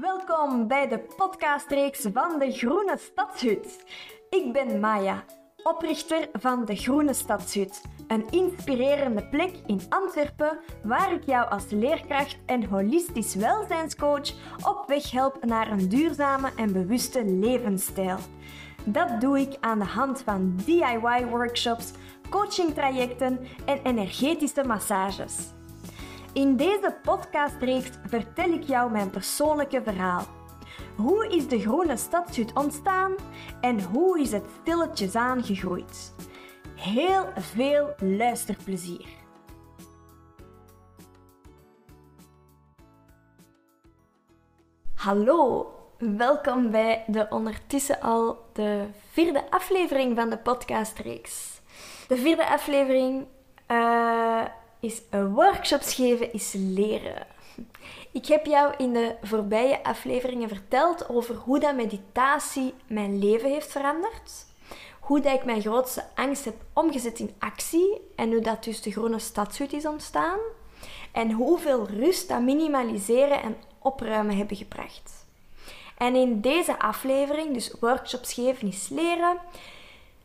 Welkom bij de podcastreeks van de Groene Stadshut. Ik ben Maya, oprichter van de Groene Stadshut. Een inspirerende plek in Antwerpen waar ik jou als leerkracht en holistisch welzijnscoach op weg help naar een duurzame en bewuste levensstijl. Dat doe ik aan de hand van DIY-workshops, coachingtrajecten en energetische massages. In deze podcastreeks vertel ik jou mijn persoonlijke verhaal. Hoe is de groene stadshut ontstaan en hoe is het stilletjes aan gegroeid? Heel veel luisterplezier. Hallo, welkom bij de ondertussen al de vierde aflevering van de podcastreeks. De vierde aflevering uh, is workshops geven is leren. Ik heb jou in de voorbije afleveringen verteld over hoe dat meditatie mijn leven heeft veranderd. Hoe dat ik mijn grootste angst heb omgezet in actie en hoe dat dus de groene stadshut is ontstaan. En hoeveel rust dat minimaliseren en opruimen hebben gebracht. En in deze aflevering, dus workshops geven is leren,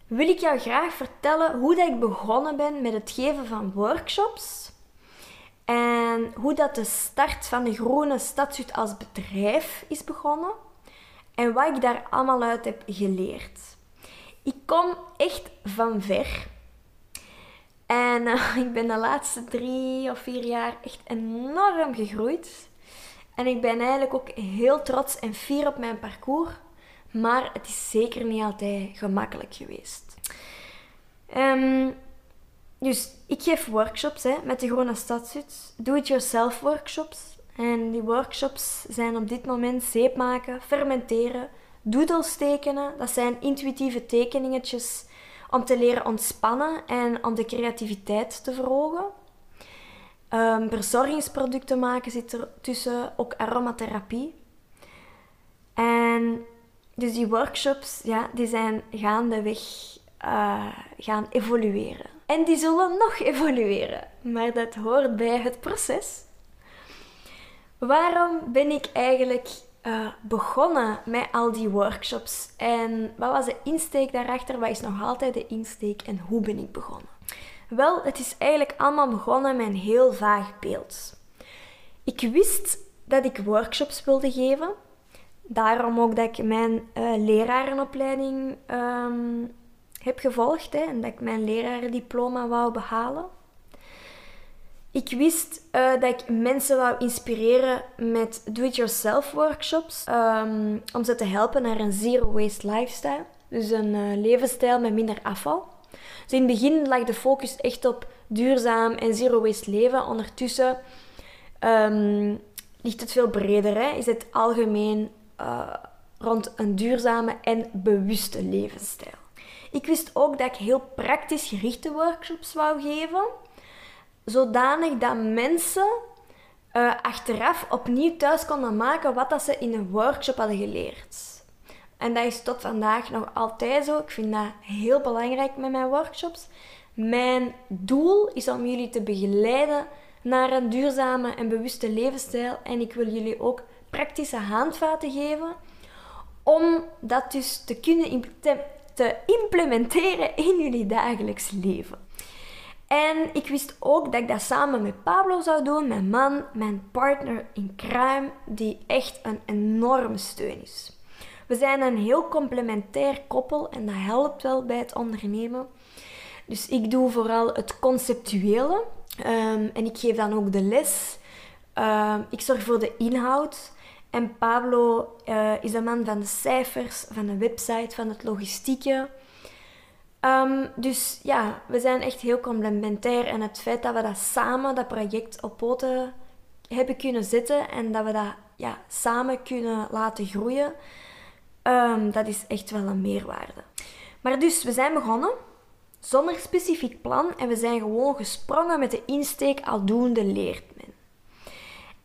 wil ik jou graag vertellen hoe dat ik begonnen ben met het geven van workshops. En hoe dat de start van de Groene Stadshut als bedrijf is begonnen. En wat ik daar allemaal uit heb geleerd. Ik kom echt van ver. En uh, ik ben de laatste drie of vier jaar echt enorm gegroeid. En ik ben eigenlijk ook heel trots en fier op mijn parcours. Maar het is zeker niet altijd gemakkelijk geweest. Um, dus ik geef workshops hè, met de Groene Stadshut. Do-it-yourself workshops. En die workshops zijn op dit moment zeep maken, fermenteren, doodles tekenen. Dat zijn intuïtieve tekeningetjes om te leren ontspannen en om de creativiteit te verhogen. Um, verzorgingsproducten maken zit er tussen, ook aromatherapie. En dus die workshops, ja, die zijn gaandeweg uh, gaan evolueren. En die zullen nog evolueren, maar dat hoort bij het proces. Waarom ben ik eigenlijk uh, begonnen met al die workshops? En wat was de insteek daarachter? Wat is nog altijd de insteek en hoe ben ik begonnen? Wel, het is eigenlijk allemaal begonnen met een heel vaag beeld. Ik wist dat ik workshops wilde geven, Daarom ook dat ik mijn uh, lerarenopleiding um, heb gevolgd hè, en dat ik mijn lerarendiploma wou behalen. Ik wist uh, dat ik mensen wou inspireren met do-it-yourself workshops um, om ze te helpen naar een zero waste lifestyle. Dus een uh, levensstijl met minder afval. Dus in het begin lag de focus echt op duurzaam en zero waste leven. Ondertussen um, ligt het veel breder. Hè? Is het algemeen uh, rond een duurzame en bewuste levensstijl. Ik wist ook dat ik heel praktisch gerichte workshops wou geven, zodanig dat mensen uh, achteraf opnieuw thuis konden maken wat dat ze in een workshop hadden geleerd. En dat is tot vandaag nog altijd zo. Ik vind dat heel belangrijk met mijn workshops. Mijn doel is om jullie te begeleiden naar een duurzame en bewuste levensstijl. En ik wil jullie ook praktische handvaten geven om dat dus te kunnen te implementeren in jullie dagelijks leven. En ik wist ook dat ik dat samen met Pablo zou doen, mijn man, mijn partner in crime, die echt een enorme steun is. We zijn een heel complementair koppel en dat helpt wel bij het ondernemen. Dus ik doe vooral het conceptuele um, en ik geef dan ook de les. Um, ik zorg voor de inhoud. En Pablo uh, is de man van de cijfers, van de website, van het logistieke. Um, dus ja, we zijn echt heel complementair. En het feit dat we dat samen, dat project op poten hebben kunnen zetten en dat we dat ja, samen kunnen laten groeien, um, dat is echt wel een meerwaarde. Maar dus, we zijn begonnen zonder specifiek plan en we zijn gewoon gesprongen met de insteek aldoende leert.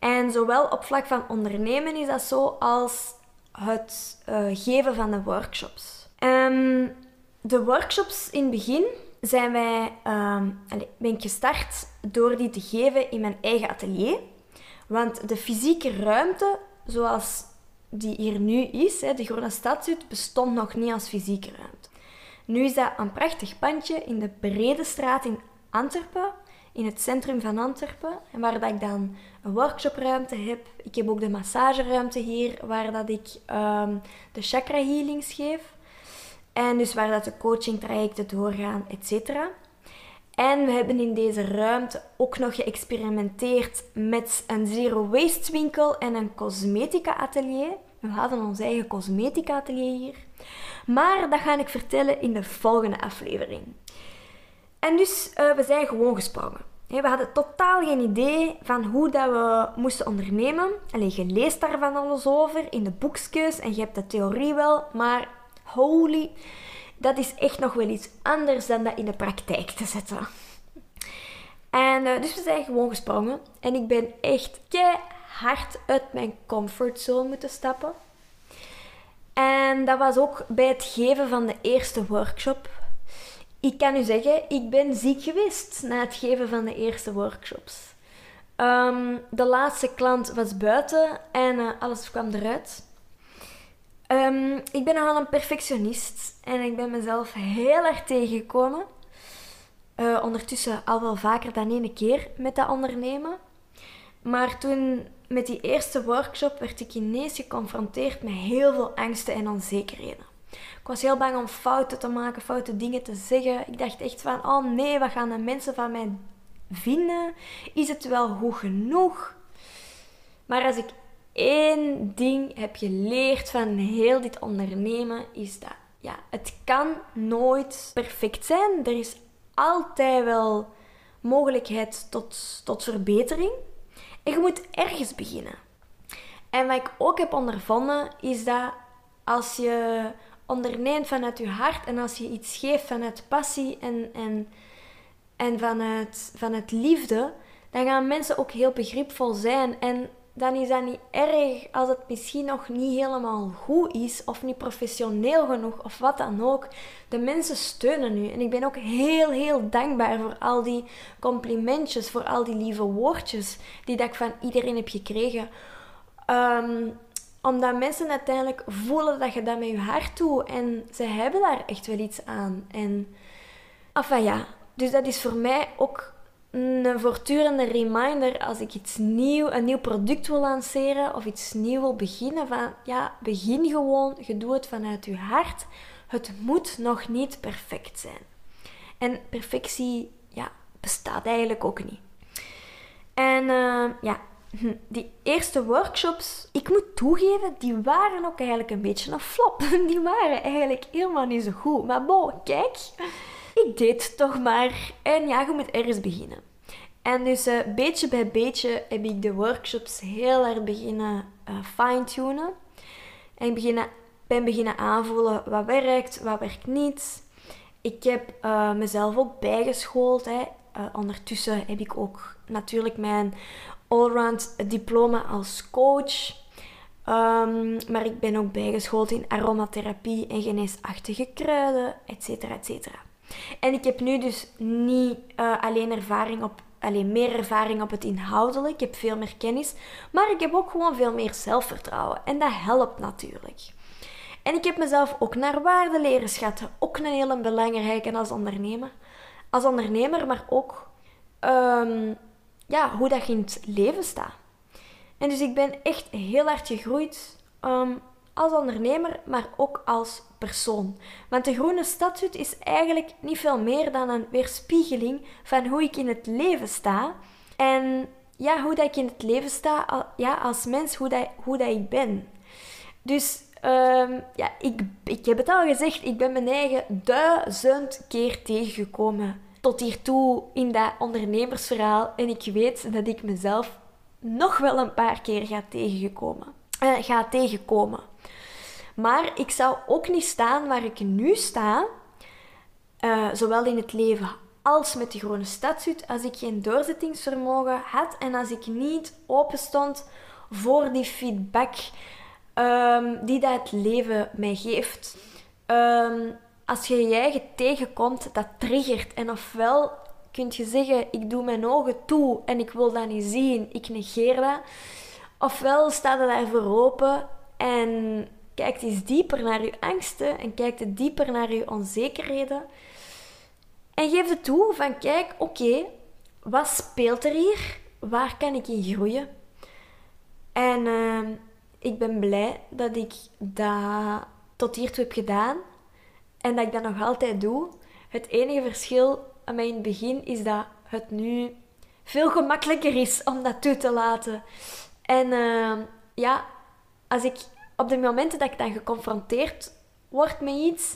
En zowel op vlak van ondernemen is dat zo als het uh, geven van de workshops. Um, de workshops in het begin zijn wij, um, ben ik gestart door die te geven in mijn eigen atelier. Want de fysieke ruimte, zoals die hier nu is, de Groene Stadshut, bestond nog niet als fysieke ruimte. Nu is dat een prachtig pandje in de Brede Straat in Antwerpen, in het centrum van Antwerpen, en waar dat ik dan een workshopruimte heb. Ik heb ook de massageruimte hier, waar dat ik um, de chakra healings geef. En dus waar dat de coaching trajecten doorgaan, etc. En we hebben in deze ruimte ook nog geëxperimenteerd met een zero waste winkel en een cosmetica atelier. We hadden ons eigen cosmetica atelier hier. Maar dat ga ik vertellen in de volgende aflevering. En dus, uh, we zijn gewoon gesprongen. We hadden totaal geen idee van hoe dat we moesten ondernemen. Alleen je leest daar van alles over in de boekjes en je hebt de theorie wel, maar holy, dat is echt nog wel iets anders dan dat in de praktijk te zetten. En uh, dus we zijn gewoon gesprongen. En ik ben echt hard uit mijn comfortzone moeten stappen. En dat was ook bij het geven van de eerste workshop. Ik kan u zeggen, ik ben ziek geweest na het geven van de eerste workshops. Um, de laatste klant was buiten en uh, alles kwam eruit. Um, ik ben nogal een perfectionist en ik ben mezelf heel erg tegengekomen. Uh, ondertussen al wel vaker dan één keer met dat ondernemen. Maar toen met die eerste workshop werd ik ineens geconfronteerd met heel veel angsten en onzekerheden. Ik was heel bang om fouten te maken, foute dingen te zeggen. Ik dacht echt van, oh nee, wat gaan de mensen van mij vinden? Is het wel goed genoeg? Maar als ik één ding heb geleerd van heel dit ondernemen, is dat ja, het kan nooit perfect zijn. Er is altijd wel mogelijkheid tot, tot verbetering. En je moet ergens beginnen. En wat ik ook heb ondervonden, is dat als je onderneemt vanuit je hart en als je iets geeft vanuit passie en, en, en vanuit, vanuit liefde, dan gaan mensen ook heel begripvol zijn. En dan is dat niet erg als het misschien nog niet helemaal goed is of niet professioneel genoeg of wat dan ook. De mensen steunen u. En ik ben ook heel, heel dankbaar voor al die complimentjes, voor al die lieve woordjes die dat ik van iedereen heb gekregen. Um, omdat mensen uiteindelijk voelen dat je dat met je hart doet en ze hebben daar echt wel iets aan. En, enfin ja, dus dat is voor mij ook een voortdurende reminder als ik iets nieuw, een nieuw product wil lanceren of iets nieuw wil beginnen. Van ja, begin gewoon, je doet het vanuit je hart. Het moet nog niet perfect zijn. En perfectie ja, bestaat eigenlijk ook niet. En uh, ja, die eerste workshops, ik moet toegeven, die waren ook eigenlijk een beetje een flop. Die waren eigenlijk helemaal niet zo goed. Maar bon, kijk, ik deed toch maar. En ja, je moet ergens beginnen. En dus uh, beetje bij beetje heb ik de workshops heel erg beginnen uh, fine-tunen. En ik beginnen, ben beginnen aanvoelen wat werkt, wat werkt niet. Ik heb uh, mezelf ook bijgeschoold. Hè. ondertussen heb ik ook natuurlijk mijn allround diploma als coach. Um, maar ik ben ook bijgeschoold in aromatherapie en geneesachtige kruiden, etc. etcetera. En ik heb nu dus niet uh, alleen ervaring op, meer ervaring op het inhoudelijk. Ik heb veel meer kennis. Maar ik heb ook gewoon veel meer zelfvertrouwen. En dat helpt natuurlijk. En ik heb mezelf ook naar waarde leren schatten. Ook een hele belangrijke als ondernemer. Als ondernemer, maar ook um, ja, hoe dat je in het leven staat. En dus ik ben echt heel hard gegroeid um, als ondernemer, maar ook als persoon. Want de Groene Stadshut is eigenlijk niet veel meer dan een weerspiegeling van hoe ik in het leven sta. En ja, hoe dat ik in het leven sta ja, als mens, hoe, dat, hoe dat ik ben. Dus um, ja, ik, ik heb het al gezegd, ik ben mijn eigen duizend keer tegengekomen tot hiertoe in dat ondernemersverhaal. En ik weet dat ik mezelf nog wel een paar keer ga, tegengekomen, uh, ga tegenkomen. Maar ik zou ook niet staan waar ik nu sta, uh, zowel in het leven als met de Groene Stadshut, als ik geen doorzettingsvermogen had en als ik niet open stond voor die feedback um, die dat leven mij geeft. Um, als je je eigen tegenkomt, dat triggert. En ofwel kun je zeggen, ik doe mijn ogen toe en ik wil dat niet zien, ik negeer dat. Ofwel staat er daarvoor open en kijkt eens dieper naar je angsten en kijkt dieper naar je onzekerheden. En geef het toe van kijk, oké, wat speelt er hier? Waar kan ik in groeien? En ehm, ik ben blij dat ik dat tot hiertoe heb gedaan en dat ik dat nog altijd doe. Het enige verschil aan mij in het begin is dat het nu veel gemakkelijker is om dat toe te laten. En uh, ja, als ik op de momenten dat ik dan geconfronteerd word met iets,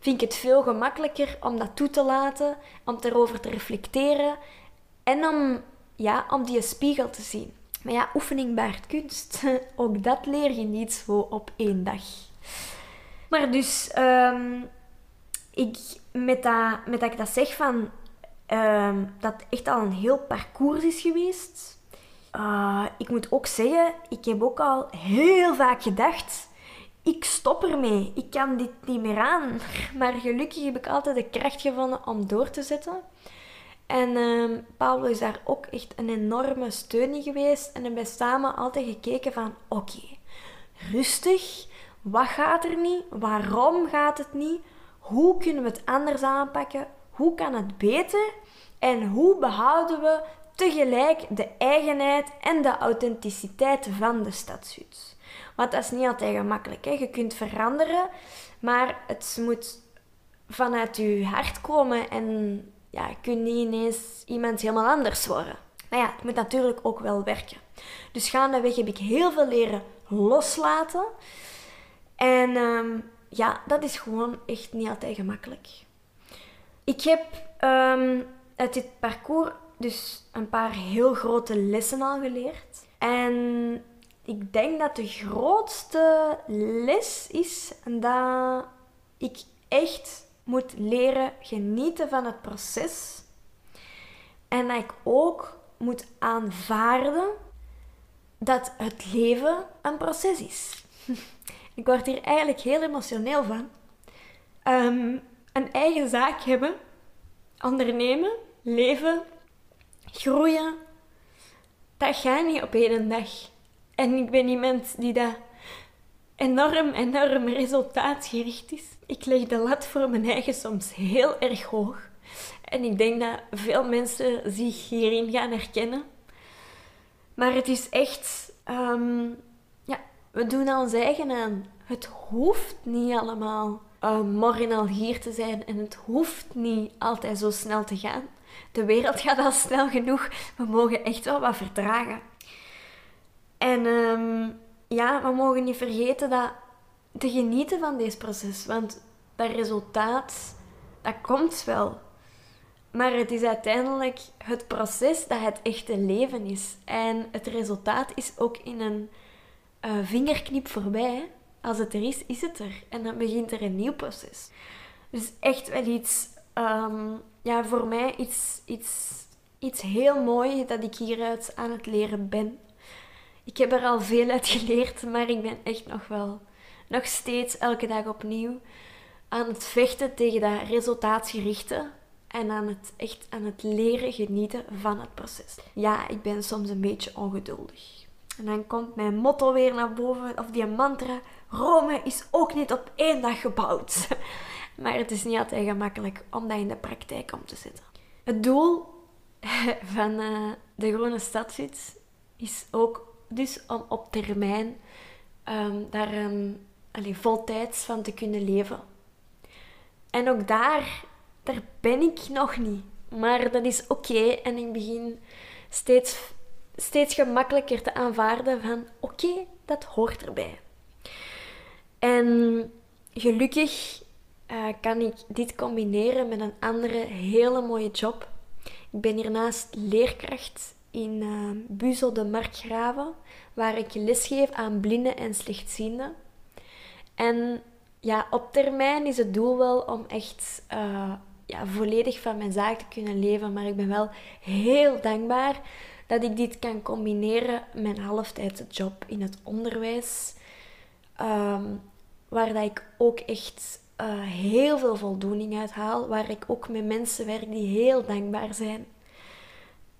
vind ik het veel gemakkelijker om dat toe te laten, om erover te reflecteren en om, ja, om die spiegel te zien. Maar ja, oefening baart kunst. Ook dat leer je niet zo op één dag. Maar dus, um, ik, met, dat, met dat ik dat zeg van um, dat echt al een heel parcours is geweest. Uh, ik moet ook zeggen, ik heb ook al heel vaak gedacht, ik stop ermee, ik kan dit niet meer aan. Maar gelukkig heb ik altijd de kracht gevonden om door te zetten. En uh, is daar ook echt een enorme steun in geweest. En hebben wij samen altijd gekeken van, oké, rustig, wat gaat er niet? Waarom gaat het niet? Hoe kunnen we het anders aanpakken? Hoe kan het beter? En hoe behouden we tegelijk de eigenheid en de authenticiteit van de stadshut? Want dat is niet altijd gemakkelijk. Hè? Je kunt veranderen, maar het moet vanuit je hart komen en ja, je kunt niet ineens iemand helemaal anders worden. Maar ja, het moet natuurlijk ook wel werken. Dus gaandeweg heb ik heel veel leren loslaten. En ehm, ja, dat is gewoon echt niet altijd gemakkelijk. Ik heb um, uit dit parcours dus een paar heel grote lessen al geleerd. En ik denk dat de grootste les is dat ik echt moet leren genieten van het proces. En dat ik ook moet aanvaarden dat het leven een proces is. ik word hier eigenlijk heel emotioneel van. Um, een eigen zaak hebben, ondernemen, leven, groeien, dat gaat niet op één dag. En ik ben iemand die dat enorm, enorm resultaatgericht is. Ik leg de lat voor mijn eigen soms heel erg hoog. En ik denk dat veel mensen zich hierin gaan herkennen. Maar het is echt, ja, we doen ons eigen aan. Het hoeft niet allemaal uh, morgen al hier te zijn en het hoeft niet altijd zo snel te gaan. De wereld gaat al snel genoeg. We mogen echt wel wat vertragen. En um, ja, we mogen niet vergeten dat te genieten van deze proces. Want dat resultaat, dat komt wel. Maar het is uiteindelijk het proces dat het echte leven is. En het resultaat is ook in een uh, vingerknip voorbij. Als het er is, is het er. En dan begint er een nieuw proces. Dus echt wel iets, um, ja, voor mij iets, iets, iets heel mooi dat ik hieruit aan het leren ben. Ik heb er al veel uit geleerd, maar ik ben echt nog wel, nog steeds elke dag opnieuw aan het vechten tegen dat resultaatsgerichte en aan het echt aan het leren genieten van het proces. Ja, ik ben soms een beetje ongeduldig. En dan komt mijn motto weer naar boven, of die mantra: Rome is ook niet op één dag gebouwd. Maar het is niet altijd gemakkelijk om dat in de praktijk om te zetten. Het doel van uh, de Groene Stadfiets is ook dus om op termijn um, daar um, allee, voltijds van te kunnen leven. En ook daar, daar ben ik nog niet. Maar dat is oké en ik begin steeds, steeds gemakkelijker te aanvaarden van oké, dat hoort erbij. En gelukkig uh, kan ik dit combineren met een andere hele mooie job. Ik ben hiernaast leerkracht in uh, Buzel de Markgraven, waar ik lesgeef aan blinden en slechtzienden. En ja, op termijn is het doel wel om echt uh, ja, volledig van mijn zaak te kunnen leven. Maar ik ben wel heel dankbaar dat ik dit kan combineren met een halftijdse job in het onderwijs. Um, waar dat ik ook echt uh, heel veel voldoening uit haal. Waar ik ook met mensen werk die heel dankbaar zijn.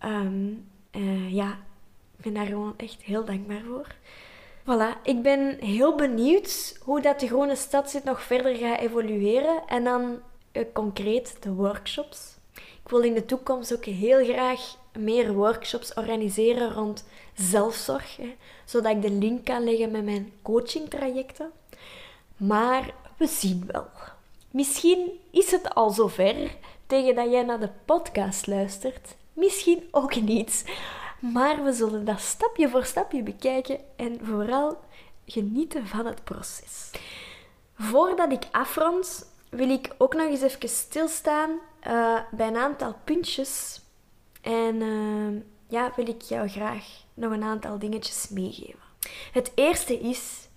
Um, uh, ja, ik ben daar gewoon echt heel dankbaar voor. Voilà, ik ben heel benieuwd hoe dat de Groene Stadshut nog verder gaat evolueren. En dan uh, concreet de workshops. Ik wil in de toekomst ook heel graag meer workshops organiseren rond zelfzorg, hè, zodat ik de link kan leggen met mijn coachingtrajecten. Maar we zien wel. Misschien is het al zover tegen dat jij naar de podcast luistert. Misschien ook niet. Maar we zullen dat stapje voor stapje bekijken en vooral genieten van het proces. Voordat ik afrond, wil ik ook nog eens even stilstaan uh, bij een aantal puntjes. En uh, ja, wil ik jou graag nog een aantal dingetjes meegeven. Het eerste is: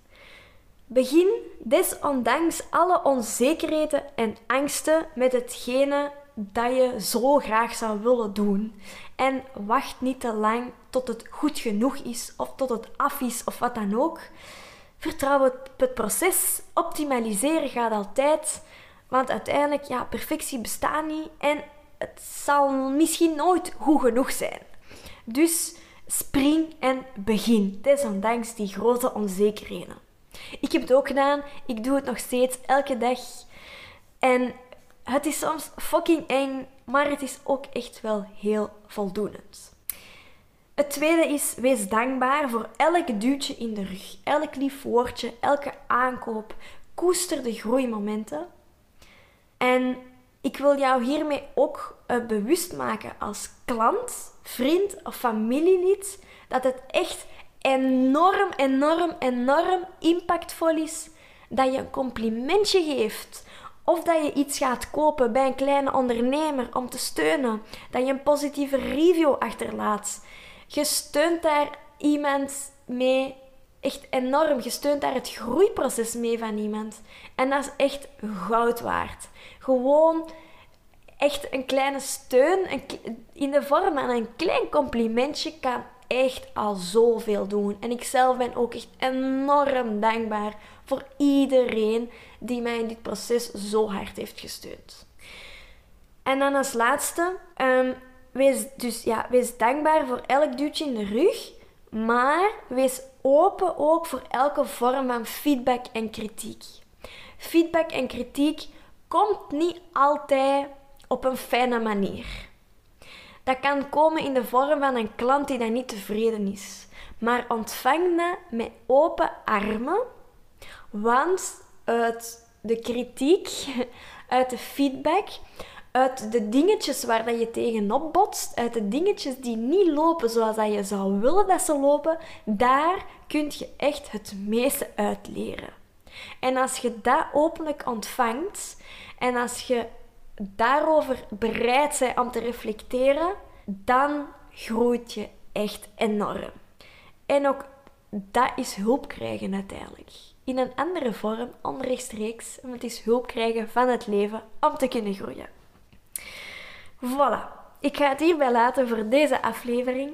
begin desondanks alle onzekerheden en angsten met hetgene dat je zo graag zou willen doen. En wacht niet te lang tot het goed genoeg is of tot het af is of wat dan ook. Vertrouw op het proces. Optimaliseren gaat altijd. Want uiteindelijk, ja, perfectie bestaat niet en het zal misschien nooit goed genoeg zijn. Dus spring en begin, desondanks die grote onzekerheden. Ik heb het ook gedaan, ik doe het nog steeds elke dag. En het is soms fucking eng, maar het is ook echt wel heel voldoenend. Het tweede is, wees dankbaar voor elk duwtje in de rug, elk lief woordje, elke aankoop. Koester de groeimomenten. En ik wil jou hiermee ook uh, bewust maken als klant, vriend of familielid dat het echt enorm, enorm, enorm impactvol is dat je een complimentje geeft of dat je iets gaat kopen bij een kleine ondernemer om te steunen. Dat je een positieve review achterlaat. Je steunt daar iemand mee echt enorm. Je steunt daar het groeiproces mee van iemand. En dat is echt goud waard. Gewoon echt een kleine steun in de vorm van een klein complimentje kan echt al zoveel doen. En ik zelf ben ook echt enorm dankbaar voor iedereen die mij in dit proces zo hard heeft gesteund. En dan als laatste, um, wees, dus, ja, wees dankbaar voor elk duwtje in de rug, maar wees open ook voor elke vorm van feedback en kritiek. Feedback en kritiek komt niet altijd op een fijne manier. Dat kan komen in de vorm van een klant die dan niet tevreden is. Maar ontvang dat met open armen, want uit de kritiek, uit de feedback, uit de dingetjes waar dat je tegenop botst, uit de dingetjes die niet lopen zoals dat je zou willen dat ze lopen, daar kun je echt het meeste uit leren. En als je dat openlijk ontvangt en als je daarover bereid bent om te reflecteren, dan groeit je echt enorm. En ook dat is hulp krijgen uiteindelijk. In een andere vorm, onrechtstreeks, want het is hulp krijgen van het leven om te kunnen groeien. Voilà, ik ga het hierbij laten voor deze aflevering.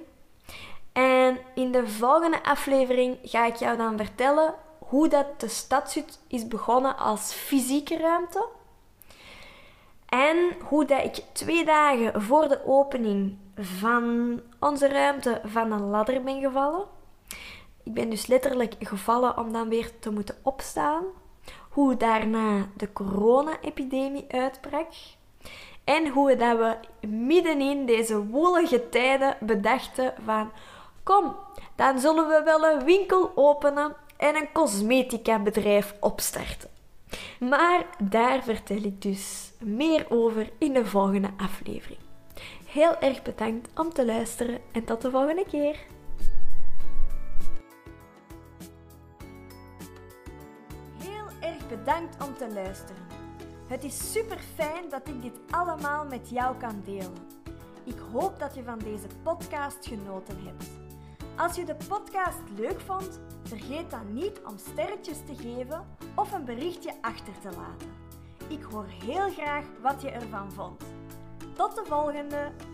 En in de volgende aflevering ga ik jou dan vertellen hoe dat de stadshut is begonnen als fysieke ruimte. En hoe dat ik twee dagen voor de opening van onze ruimte van een ladder ben gevallen. Ik ben dus letterlijk gevallen om dan weer te moeten opstaan. Hoe daarna de corona-epidemie uitbrak. En hoe dat we middenin deze woelige tijden bedachten van... Kom, dan zullen we wel een winkel openen en een cosmetica bedrijf opstarten. Maar daar vertel ik dus meer over in de volgende aflevering. Heel erg bedankt om te luisteren en tot de volgende keer. Heel erg bedankt om te luisteren. Het is super fijn dat ik dit allemaal met jou kan delen. Ik hoop dat je van deze podcast genoten hebt. Als je de podcast leuk vond, vergeet dan niet om sterretjes te geven of een berichtje achter te laten. Ik hoor heel graag wat je ervan vond. Tot de volgende!